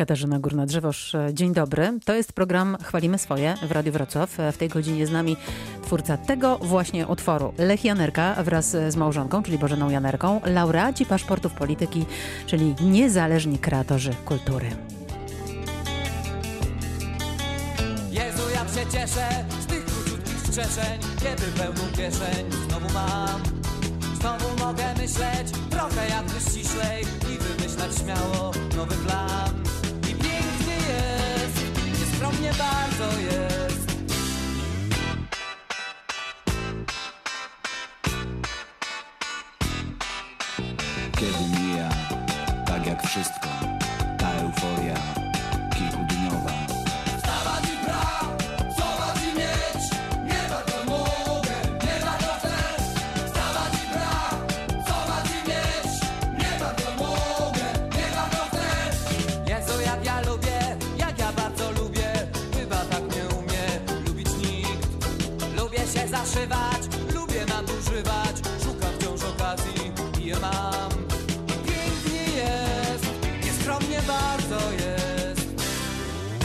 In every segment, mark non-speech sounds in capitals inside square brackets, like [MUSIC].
Katarzyna Górna-Drzewosz, dzień dobry. To jest program Chwalimy Swoje w Radiu Wrocław. W tej godzinie z nami twórca tego właśnie utworu, Lech Janerka wraz z małżonką, czyli Bożeną Janerką, laureaci paszportów polityki, czyli niezależni kreatorzy kultury. Jezu, ja się cieszę z tych króciutkich strzeszeń, kiedy pełną kieszeń znowu mam. Znowu mogę myśleć trochę jakby ściślej i wymyślać śmiało nowy plan. Nieskromnie bardzo jest. Kiedy mija, tak jak wszystko, nieskromnie bardzo jest.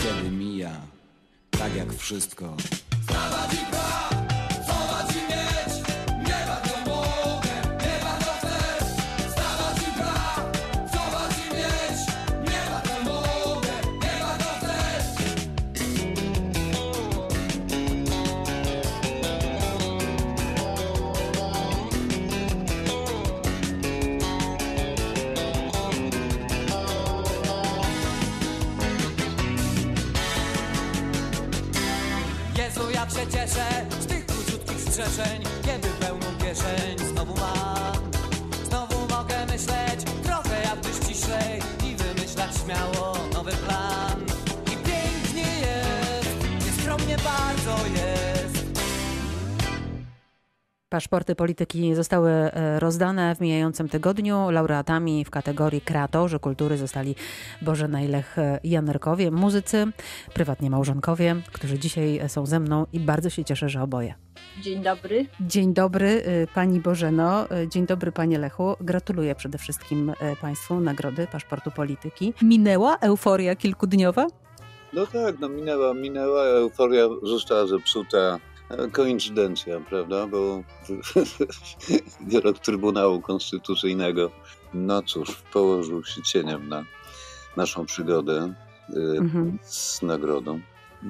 Kiedy mija, tak jak wszystko, Wstawać z tych króciutkich strzeszeń, kiedy pełną kieszeń znowu mam. Paszporty polityki zostały e, rozdane w mijającym tygodniu. Laureatami w kategorii kreatorzy kultury zostali Bożena i Lech Janerkowie, muzycy, prywatnie małżonkowie, którzy dzisiaj są ze mną i bardzo się cieszę, że oboje. Dzień dobry. Dzień dobry Pani Bożeno, dzień dobry Panie Lechu. Gratuluję przede wszystkim Państwu nagrody Paszportu Polityki. Minęła euforia kilkudniowa? No tak, no minęła, minęła, euforia została zepsuta. Koincydencja, prawda? Bo [LAUGHS] wyrok Trybunału Konstytucyjnego, no cóż, położył się cieniem na naszą przygodę y, Mhm. z nagrodą.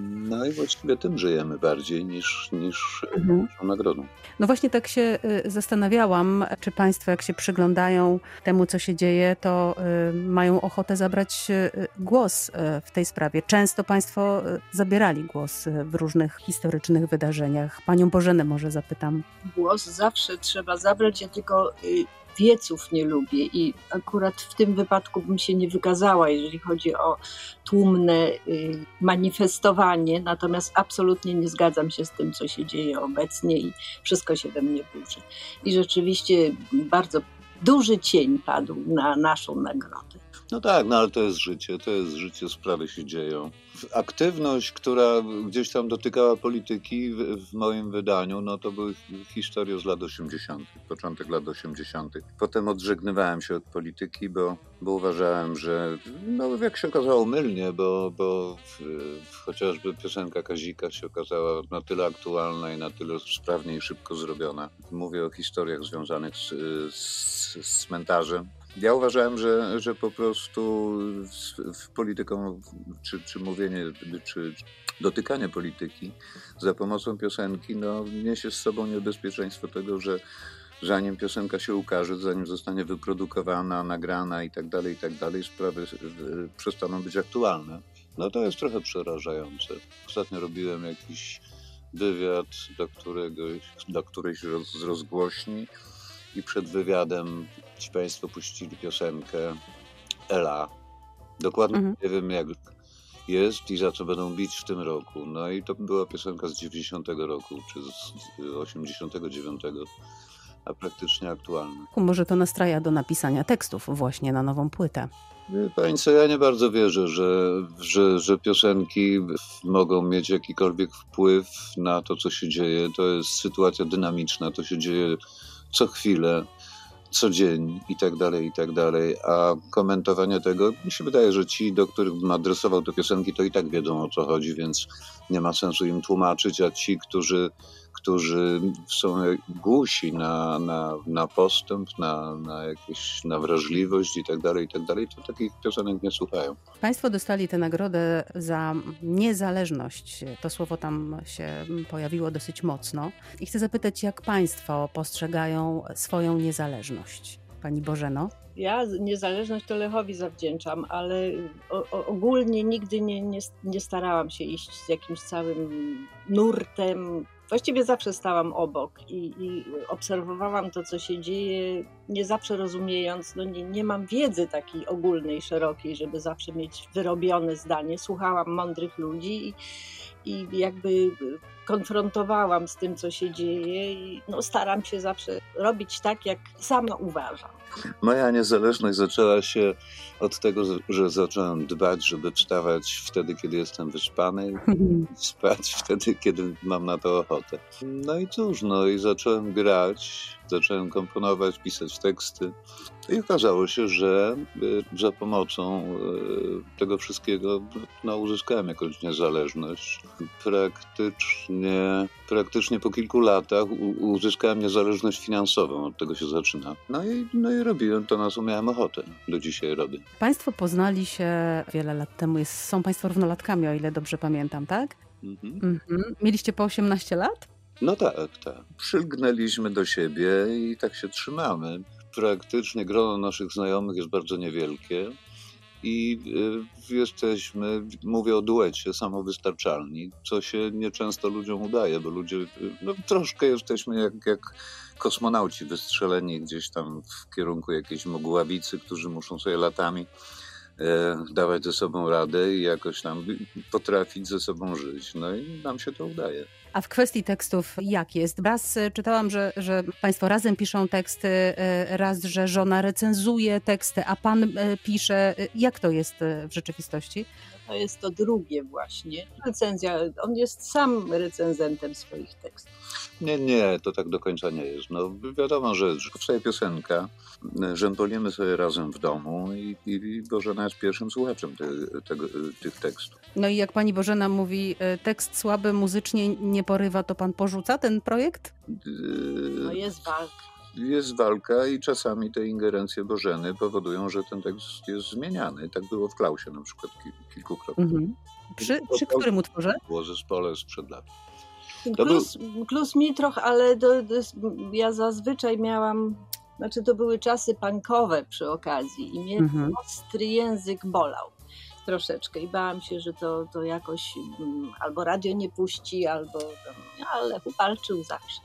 No i właściwie tym żyjemy bardziej niż, niż Mhm. naszą nagrodą. No właśnie tak się y, zastanawiałam, czy Państwo jak się przyglądają temu, co się dzieje, to y, mają ochotę zabrać y, głos w tej sprawie. Często Państwo zabierali głos w różnych historycznych wydarzeniach. Panią Bożenę może zapytam. Głos zawsze trzeba zabrać, ja tylko wieców nie lubię i akurat w tym wypadku bym się nie wykazała, jeżeli chodzi o tłumne y, manifestowanie, natomiast absolutnie nie zgadzam się z tym, co się dzieje obecnie i wszystko się we mnie burzy. I rzeczywiście bardzo duży cień padł na naszą nagrodę. No tak, no ale to jest życie, to jest życie, sprawy się dzieją. Aktywność, która gdzieś tam dotykała polityki w, w moim wydaniu, no to były historie z lat 80., początek lat 80. Potem odżegnywałem się od polityki, bo, bo uważałem, że, no jak się okazało mylnie, bo, bo w, w, chociażby piosenka Kazika się okazała na tyle aktualna i na tyle sprawnie i szybko zrobiona. Mówię o historiach związanych z, z, z cmentarzem. Ja uważałem, że, że po prostu w, w polityką, czy, czy mówienie, czy dotykanie polityki za pomocą piosenki, no, niesie z sobą niebezpieczeństwo tego, że zanim piosenka się ukaże, zanim zostanie wyprodukowana, nagrana i tak dalej, i tak dalej, sprawy przestaną być aktualne. No to jest trochę przerażające. Ostatnio robiłem jakiś wywiad do, któregoś, do którejś roz, z rozgłośni i przed wywiadem ci Państwo puścili piosenkę Ela. Dokładnie Mhm. nie wiem jak jest i za co będą bić w tym roku. No i to była piosenka z 90 roku, czy z 89, a praktycznie aktualna. Może to nastraja do napisania tekstów właśnie na nową płytę. Co, ja nie bardzo wierzę, że, że, że piosenki mogą mieć jakikolwiek wpływ na to, co się dzieje. To jest sytuacja dynamiczna, to się dzieje co chwilę. co dzień i tak dalej, i tak dalej. A komentowanie tego, mi się wydaje, że ci, do których adresował te piosenki, to i tak wiedzą o co chodzi, więc nie ma sensu im tłumaczyć, a ci, którzy którzy są głusi na, na, na postęp, na, na jakieś na wrażliwość i tak dalej, i tak dalej, to takich piosenek nie słuchają. Państwo dostali tę nagrodę za niezależność. To słowo tam się pojawiło dosyć mocno. I chcę zapytać, jak Państwo postrzegają swoją niezależność? Pani Bożeno? Ja niezależność to Lechowi zawdzięczam, ale ogólnie nigdy nie, nie, nie starałam się iść z jakimś całym nurtem. Właściwie zawsze stałam obok i, i obserwowałam to, co się dzieje, nie zawsze rozumiejąc, no nie, nie mam wiedzy takiej ogólnej, szerokiej, żeby zawsze mieć wyrobione zdanie. Słuchałam mądrych ludzi i, i jakby konfrontowałam z tym, co się dzieje i no, staram się zawsze robić tak, jak sama uważam. Moja niezależność zaczęła się od tego, że zacząłem dbać, żeby wstawać wtedy, kiedy jestem wyspany i spać wtedy, kiedy mam na to ochotę. No i cóż, no i zacząłem grać, zacząłem komponować, pisać teksty. I okazało się, że y, za pomocą y, tego wszystkiego no, uzyskałem jakąś niezależność. Praktycznie, praktycznie po kilku latach uzyskałem niezależność finansową, od tego się zaczyna. No i, no i robiłem to, na co miałem ochotę. Do dzisiaj robię. Państwo poznali się wiele lat temu. Jest, są Państwo równolatkami, o ile dobrze pamiętam, tak? Mhm. Mhm. Mieliście po 18 lat? No tak, tak. Przylgnęliśmy do siebie i tak się trzymamy. Praktycznie grono naszych znajomych jest bardzo niewielkie i y, jesteśmy, mówię o duecie, samowystarczalni, co się nieczęsto ludziom udaje, bo ludzie, no troszkę jesteśmy jak, jak kosmonauci wystrzeleni gdzieś tam w kierunku jakiejś mogławicy, którzy muszą sobie latami e, dawać ze sobą radę i jakoś tam potrafić ze sobą żyć. No i nam się to udaje. A w kwestii tekstów jak jest? Raz e, czytałam, że, że Państwo razem piszą teksty, e, raz, że żona recenzuje teksty, a Pan e, pisze. Jak to jest w rzeczywistości? To jest to drugie właśnie. Recenzja, on jest sam recenzentem swoich tekstów. Nie, nie, to tak do końca nie jest. No wiadomo, że powstaje piosenka, rzępolimy sobie razem w domu i, i Bożena jest pierwszym słuchaczem te, tego, tych tekstów. No i jak pani Bożena mówi, tekst słaby muzycznie nie porywa, to pan porzuca ten projekt? No jest walka. Jest walka i czasami te ingerencje Bożeny powodują, że ten tekst jest zmieniany. Tak było w Klausie na przykład kilkukrotnie. Mhm. Przy, przy którym utworze? Było zespole sprzed lat. Klus, był... trochę, ale do, do, ja zazwyczaj miałam, znaczy to były czasy punkowe przy okazji i mnie mhm. ostry język bolał troszeczkę i bałam się, że to, to jakoś mm, albo radio nie puści, albo ale walczył zawsze.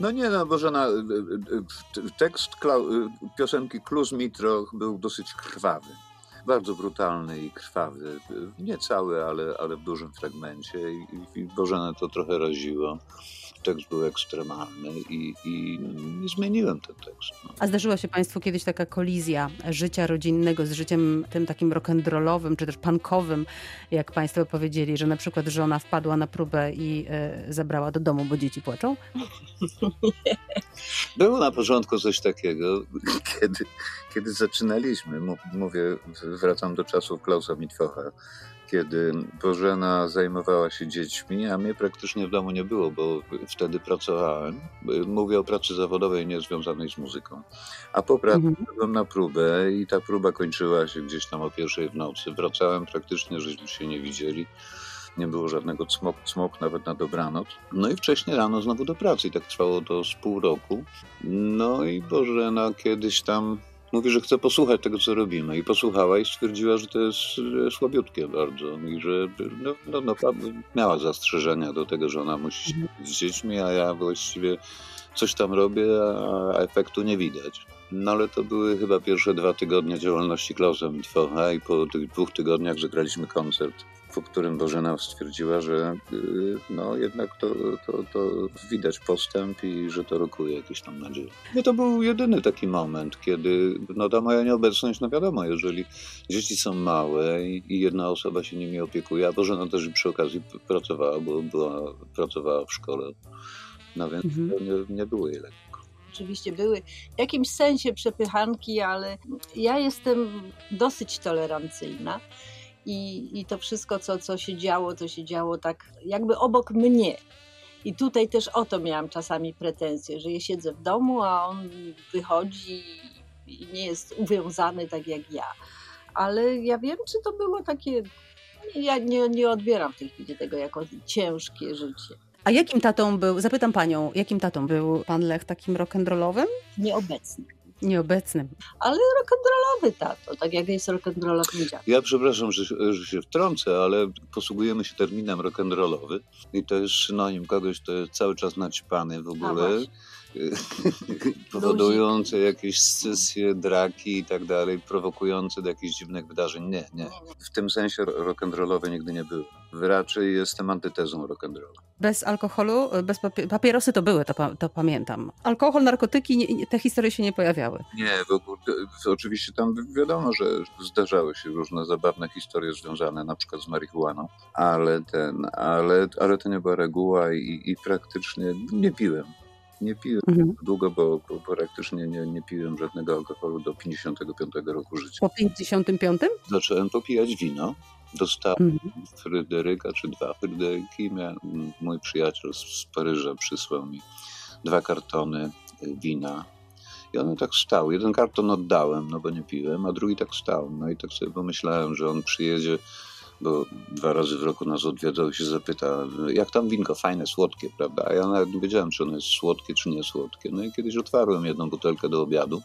No nie, no Bożena, y, y, y, tekst piosenki Kluz Mitroch był dosyć krwawy. Bardzo brutalny i krwawy. Nie cały, ale, ale w dużym fragmencie i, i Bożenę to trochę raziło tekst był ekstremalny i, i nie zmieniłem ten tekst. No. A zdarzyła się Państwu kiedyś taka kolizja życia rodzinnego z życiem tym takim rock'n'rollowym, czy też punkowym, jak Państwo powiedzieli, że na przykład żona wpadła na próbę i e, zabrała do domu, bo dzieci płaczą? [LAUGHS] Było na początku coś takiego, kiedy, kiedy zaczynaliśmy. Mówię, wracam do czasów Klausa Mitwocha kiedy Bożena zajmowała się dziećmi, a mnie praktycznie w domu nie było, bo wtedy pracowałem. Mówię o pracy zawodowej niezwiązanej z muzyką. A po pracy mhm. byłem na próbę i ta próba kończyła się gdzieś tam o pierwszej w nocy. Wracałem praktycznie, żeśmy się nie widzieli. Nie było żadnego cmok, cmok nawet na dobranoc. No i wcześniej rano znowu do pracy i tak trwało to z pół roku. No i Bożena kiedyś tam mówi, że chce posłuchać tego, co robimy. I posłuchała i stwierdziła, że to jest słabiutkie bardzo i że no, no, naprawdę miała zastrzeżenia do tego, że ona musi się z dziećmi, a ja właściwie coś tam robię, a efektu nie widać. No ale to były chyba pierwsze dwa tygodnie działalności Klausa Mitwocha i po tych dwóch tygodniach zagraliśmy koncert po którym Bożena stwierdziła, że y, no jednak to, to, to widać postęp i że to rokuje jakieś tam nadzieje. I to był jedyny taki moment, kiedy no ta moja nieobecność, no wiadomo, jeżeli dzieci są małe i jedna osoba się nimi opiekuje, a Bożena też przy okazji pracowała, bo była, pracowała w szkole, no więc mhm. nie, nie było jej lekko. oczywiście były w jakimś sensie przepychanki, ale ja jestem dosyć tolerancyjna. I, I to wszystko, co, co się działo, to się działo tak jakby obok mnie. I tutaj też o to miałam czasami pretensje, że ja siedzę w domu, a on wychodzi i nie jest uwiązany tak jak ja. Ale ja wiem, czy to było takie. Ja nie, nie odbieram w tej chwili tego jako ciężkie życie. A jakim tatą był, zapytam panią, jakim tatą był pan Lech takim rock'n'rollowym? Nieobecny. Nieobecnym. Ale rock'n'rollowy tato, tak jak jest rock'n'rollowy dziad. Ja przepraszam, że, że się wtrącę, ale posługujemy się terminem rock'n'rollowy i to jest synonim kogoś, kto jest cały czas naćpany w ogóle. [LAUGHS] powodujące jakieś scysje, draki i tak dalej, prowokujące do jakichś dziwnych wydarzeń. Nie, nie. W tym sensie rock'n'rollowe nigdy nie były. Raczej jestem antytezą rock'n'rolla. Bez alkoholu, bez papie- papierosy to były, to, pa- to pamiętam. Alkohol, narkotyki, nie, te historie się nie pojawiały. Nie, w ogóle, oczywiście tam wiadomo, że zdarzały się różne zabawne historie związane na przykład z marihuaną, ale ten, ale, ale to nie była reguła i, i praktycznie nie piłem. Nie piłem Mhm. długo, bo, bo praktycznie nie, nie piłem żadnego alkoholu do 55 roku życia. Po 55? Zacząłem popijać wino. Dostałem Mhm. Fryderyka czy dwa Fryderyki. Mój przyjaciel z, Paryża przysłał mi dwa kartony y, wina. I one tak stały. Jeden karton oddałem, no bo nie piłem, a drugi tak stał. No i tak sobie pomyślałem, że on przyjedzie, bo dwa razy w roku nas odwiedzał i się zapyta, jak tam winko, fajne, słodkie, prawda? A ja nawet nie wiedziałem, czy ono jest słodkie, czy nie słodkie. No i kiedyś otwarłem jedną butelkę do obiadu.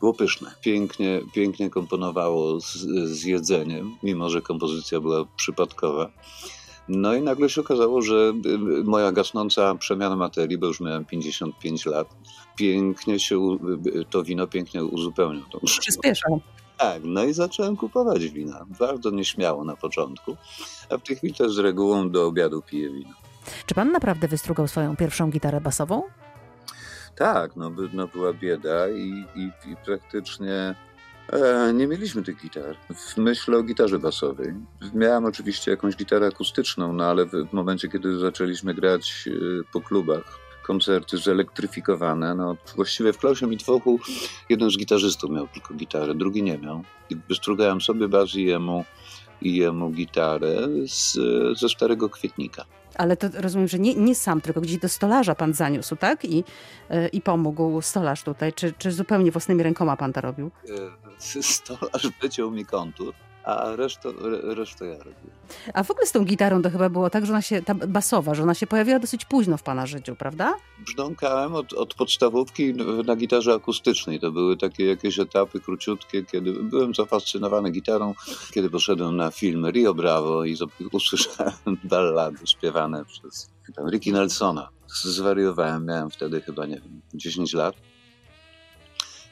Było pyszne. Pięknie, pięknie komponowało z, z jedzeniem, mimo że kompozycja była przypadkowa. No i nagle się okazało, że y, moja gasnąca przemiana materii, bo już miałem 55 lat, pięknie się, u- y, to wino pięknie uzupełniło tą Przyspieszał. Tak, no i zacząłem kupować wina. Bardzo nieśmiało na początku, a w tej chwili też z regułą do obiadu piję wino. Czy pan naprawdę wystrugał swoją pierwszą gitarę basową? Tak, no, no była bieda i, i, i praktycznie e, nie mieliśmy tych gitar. W myśl o gitarze basowej. Miałem oczywiście jakąś gitarę akustyczną, no ale w, w momencie, kiedy zaczęliśmy grać e, po klubach, koncerty zelektryfikowane, no właściwie w Klausie Mitwochu jeden z gitarzystów miał tylko gitarę, drugi nie miał. I wystrugałem sobie bas i jemu, i jemu gitarę z, ze starego kwietnika. Ale to rozumiem, że nie, nie sam, tylko gdzieś do stolarza pan zaniósł, tak? I, e, i pomógł stolarz tutaj. Czy, czy zupełnie własnymi rękoma pan to robił? E, Stolarz wyciął mi kontur, a resztę, re- resztę ja robiłem. A w ogóle z tą gitarą to chyba było tak, że ona się, ta basowa, że ona się pojawiła dosyć późno w pana życiu, prawda? Brzdąkałem od, od podstawówki na gitarze akustycznej. To były takie jakieś etapy króciutkie, kiedy byłem zafascynowany gitarą, kiedy poszedłem na film Rio Bravo i usłyszałem [LAUGHS] ballady śpiewane przez tam Ricky Nelsona. Zwariowałem, miałem wtedy chyba, nie wiem, 10 lat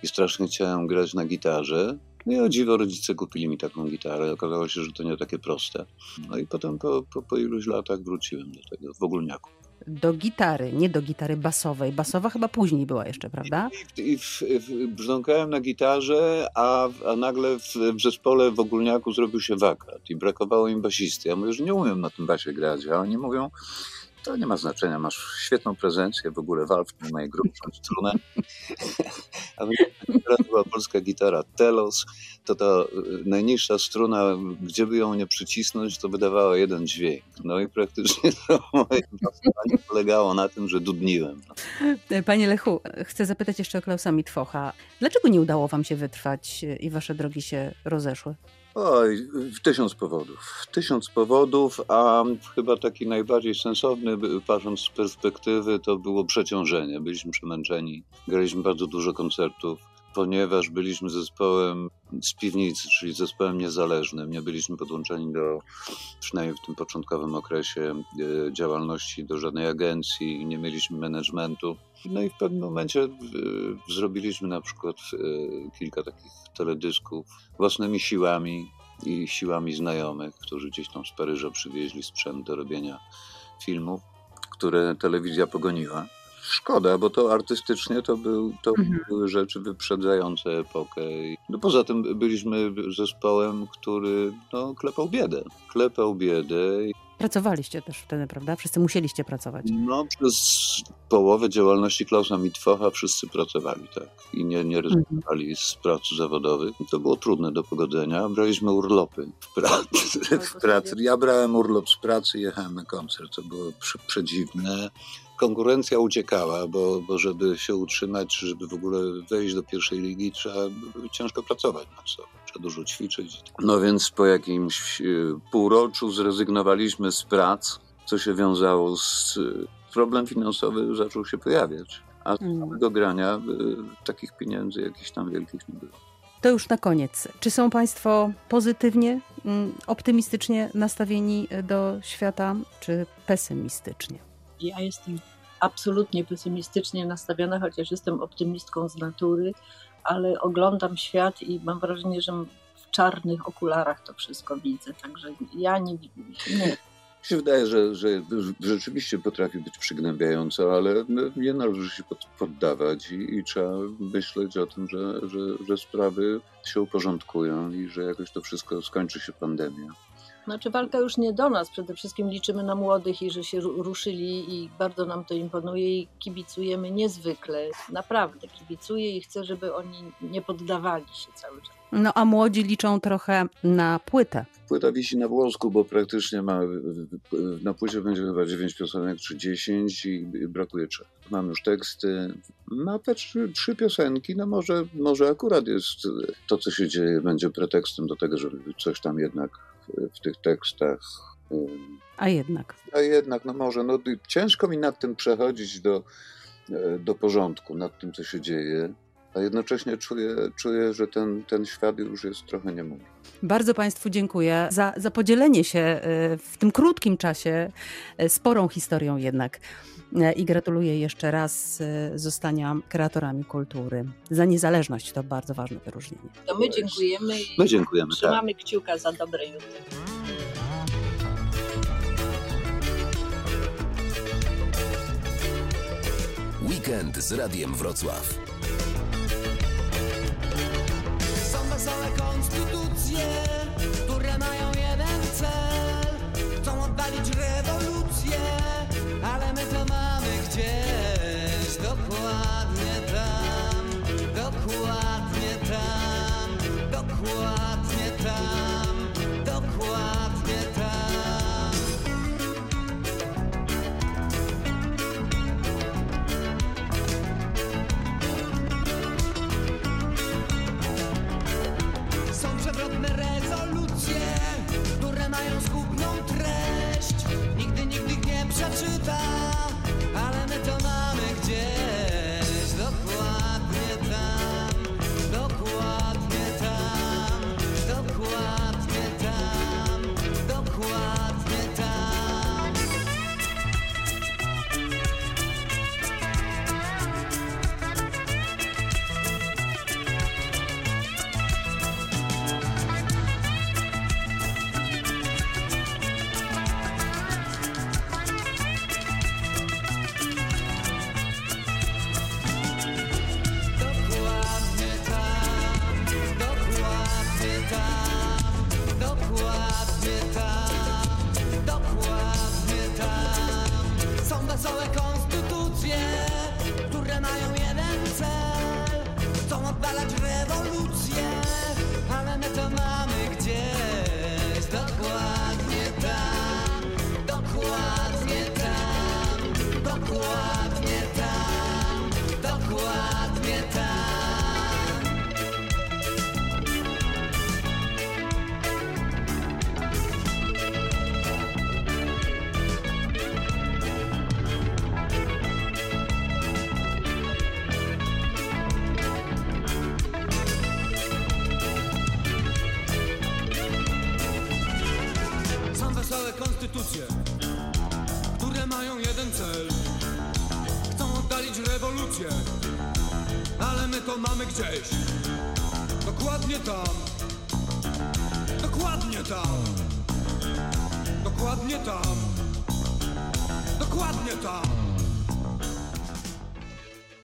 i strasznie chciałem grać na gitarze. No i o dziwo rodzice kupili mi taką gitarę. Okazało się, że to nie takie proste. No i potem po, po, po iluś latach wróciłem do tego, w ogólniaku. Do gitary, nie do gitary basowej. Basowa chyba później była jeszcze, prawda? I, i w, w, brzdąkałem na gitarze, a, a nagle w, w zespole w Ogólniaku zrobił się wakat i brakowało im basisty. Ja mówię, że nie umiem na tym basie grać, a oni mówią, to nie ma znaczenia, masz świetną prezencję, w ogóle walcz na najgrubszą strunę. [LAUGHS] a to była polska gitara Telos, to ta y, najniższa struna, gdzie by ją nie przycisnąć, to wydawała jeden dźwięk. No i praktycznie [LAUGHS] to moje basowanie polegało na tym, że dudniłem. Panie Lechu, chcę zapytać jeszcze o Klausa Mitwocha. Dlaczego nie udało wam się wytrwać e, i wasze drogi się rozeszły? Oj, tysiąc powodów. Tysiąc powodów, a chyba taki najbardziej sensowny, patrząc z perspektywy, to było przeciążenie. Byliśmy przemęczeni, graliśmy bardzo dużo koncertów, ponieważ byliśmy zespołem z piwnicy, czyli zespołem niezależnym. Nie byliśmy podłączeni do, przynajmniej w tym początkowym okresie e, działalności, do żadnej agencji, nie mieliśmy managementu. No i w pewnym momencie zrobiliśmy na przykład e, kilka takich teledysków własnymi siłami i siłami znajomych, którzy gdzieś tam z Paryża przywieźli sprzęt do robienia filmów, które telewizja pogoniła. Szkoda, bo to artystycznie to, był, to Mhm. były rzeczy wyprzedzające epokę. No poza tym byliśmy zespołem, który no, klepał biedę. Klepał biedę. Pracowaliście też wtedy, prawda? Wszyscy musieliście pracować. No, przez połowę działalności Klausa Mitwocha wszyscy pracowali, tak. I nie, nie rezygnowali z prac zawodowych. To było trudne do pogodzenia. Braliśmy urlopy w pracy. W pracy. Ja brałem urlop z pracy i jechałem na koncert. To było prze- przedziwne. Konkurencja uciekała, bo, bo żeby się utrzymać, żeby w ogóle wejść do pierwszej ligi, trzeba ciężko pracować nad sobą. Trzeba dużo ćwiczyć. No więc po jakimś e, półroczu zrezygnowaliśmy z prac, co się wiązało z e, problem finansowy zaczął się pojawiać. A z Mm. grania y, takich pieniędzy jakichś tam wielkich nie było. To już na koniec. Czy są Państwo pozytywnie, mm, optymistycznie nastawieni do świata, czy pesymistycznie? Ja jestem absolutnie pesymistycznie nastawiona, chociaż jestem optymistką z natury, ale oglądam świat i mam wrażenie, że w czarnych okularach to wszystko widzę. Także ja nie. nie. Mi się wydaje, że, że rzeczywiście potrafi być przygnębiająco, ale no, nie należy się pod- poddawać i, i trzeba myśleć o tym, że, że, że sprawy się uporządkują i że jakoś to wszystko skończy się pandemia. Znaczy walka już nie do nas. Przede wszystkim liczymy na młodych i że się ru- ruszyli i bardzo nam to imponuje i kibicujemy niezwykle. Naprawdę kibicuję i chcę, żeby oni nie poddawali się cały czas. No a młodzi liczą trochę na płytę. Płyta wisi na włosku, bo praktycznie ma, na płycie będzie chyba 9 piosenek czy 10 i brakuje trzech. Mam już teksty, ma te trzy, piosenki, no może, może akurat jest to, co się dzieje, będzie pretekstem do tego, żeby coś tam jednak w, tych tekstach A jednak. a jednak, no może, no ciężko mi nad tym przechodzić do, e, do porządku, nad tym, co się dzieje, a jednocześnie czuję, czuję że ten, ten świat już jest trochę nie mój. Bardzo Państwu dziękuję za, za podzielenie się e, w tym krótkim czasie e, sporą historią jednak. E, I gratuluję jeszcze raz zostania kreatorami kultury. Za niezależność to bardzo ważne wyróżnienie. To my dziękujemy i My dziękujemy, tak. trzymamy kciuka za dobre jutro. Weekend z Radiem Wrocław. Które mamy gdzieś. Dokładnie tam. Dokładnie tam. Dokładnie tam. Dokładnie tam.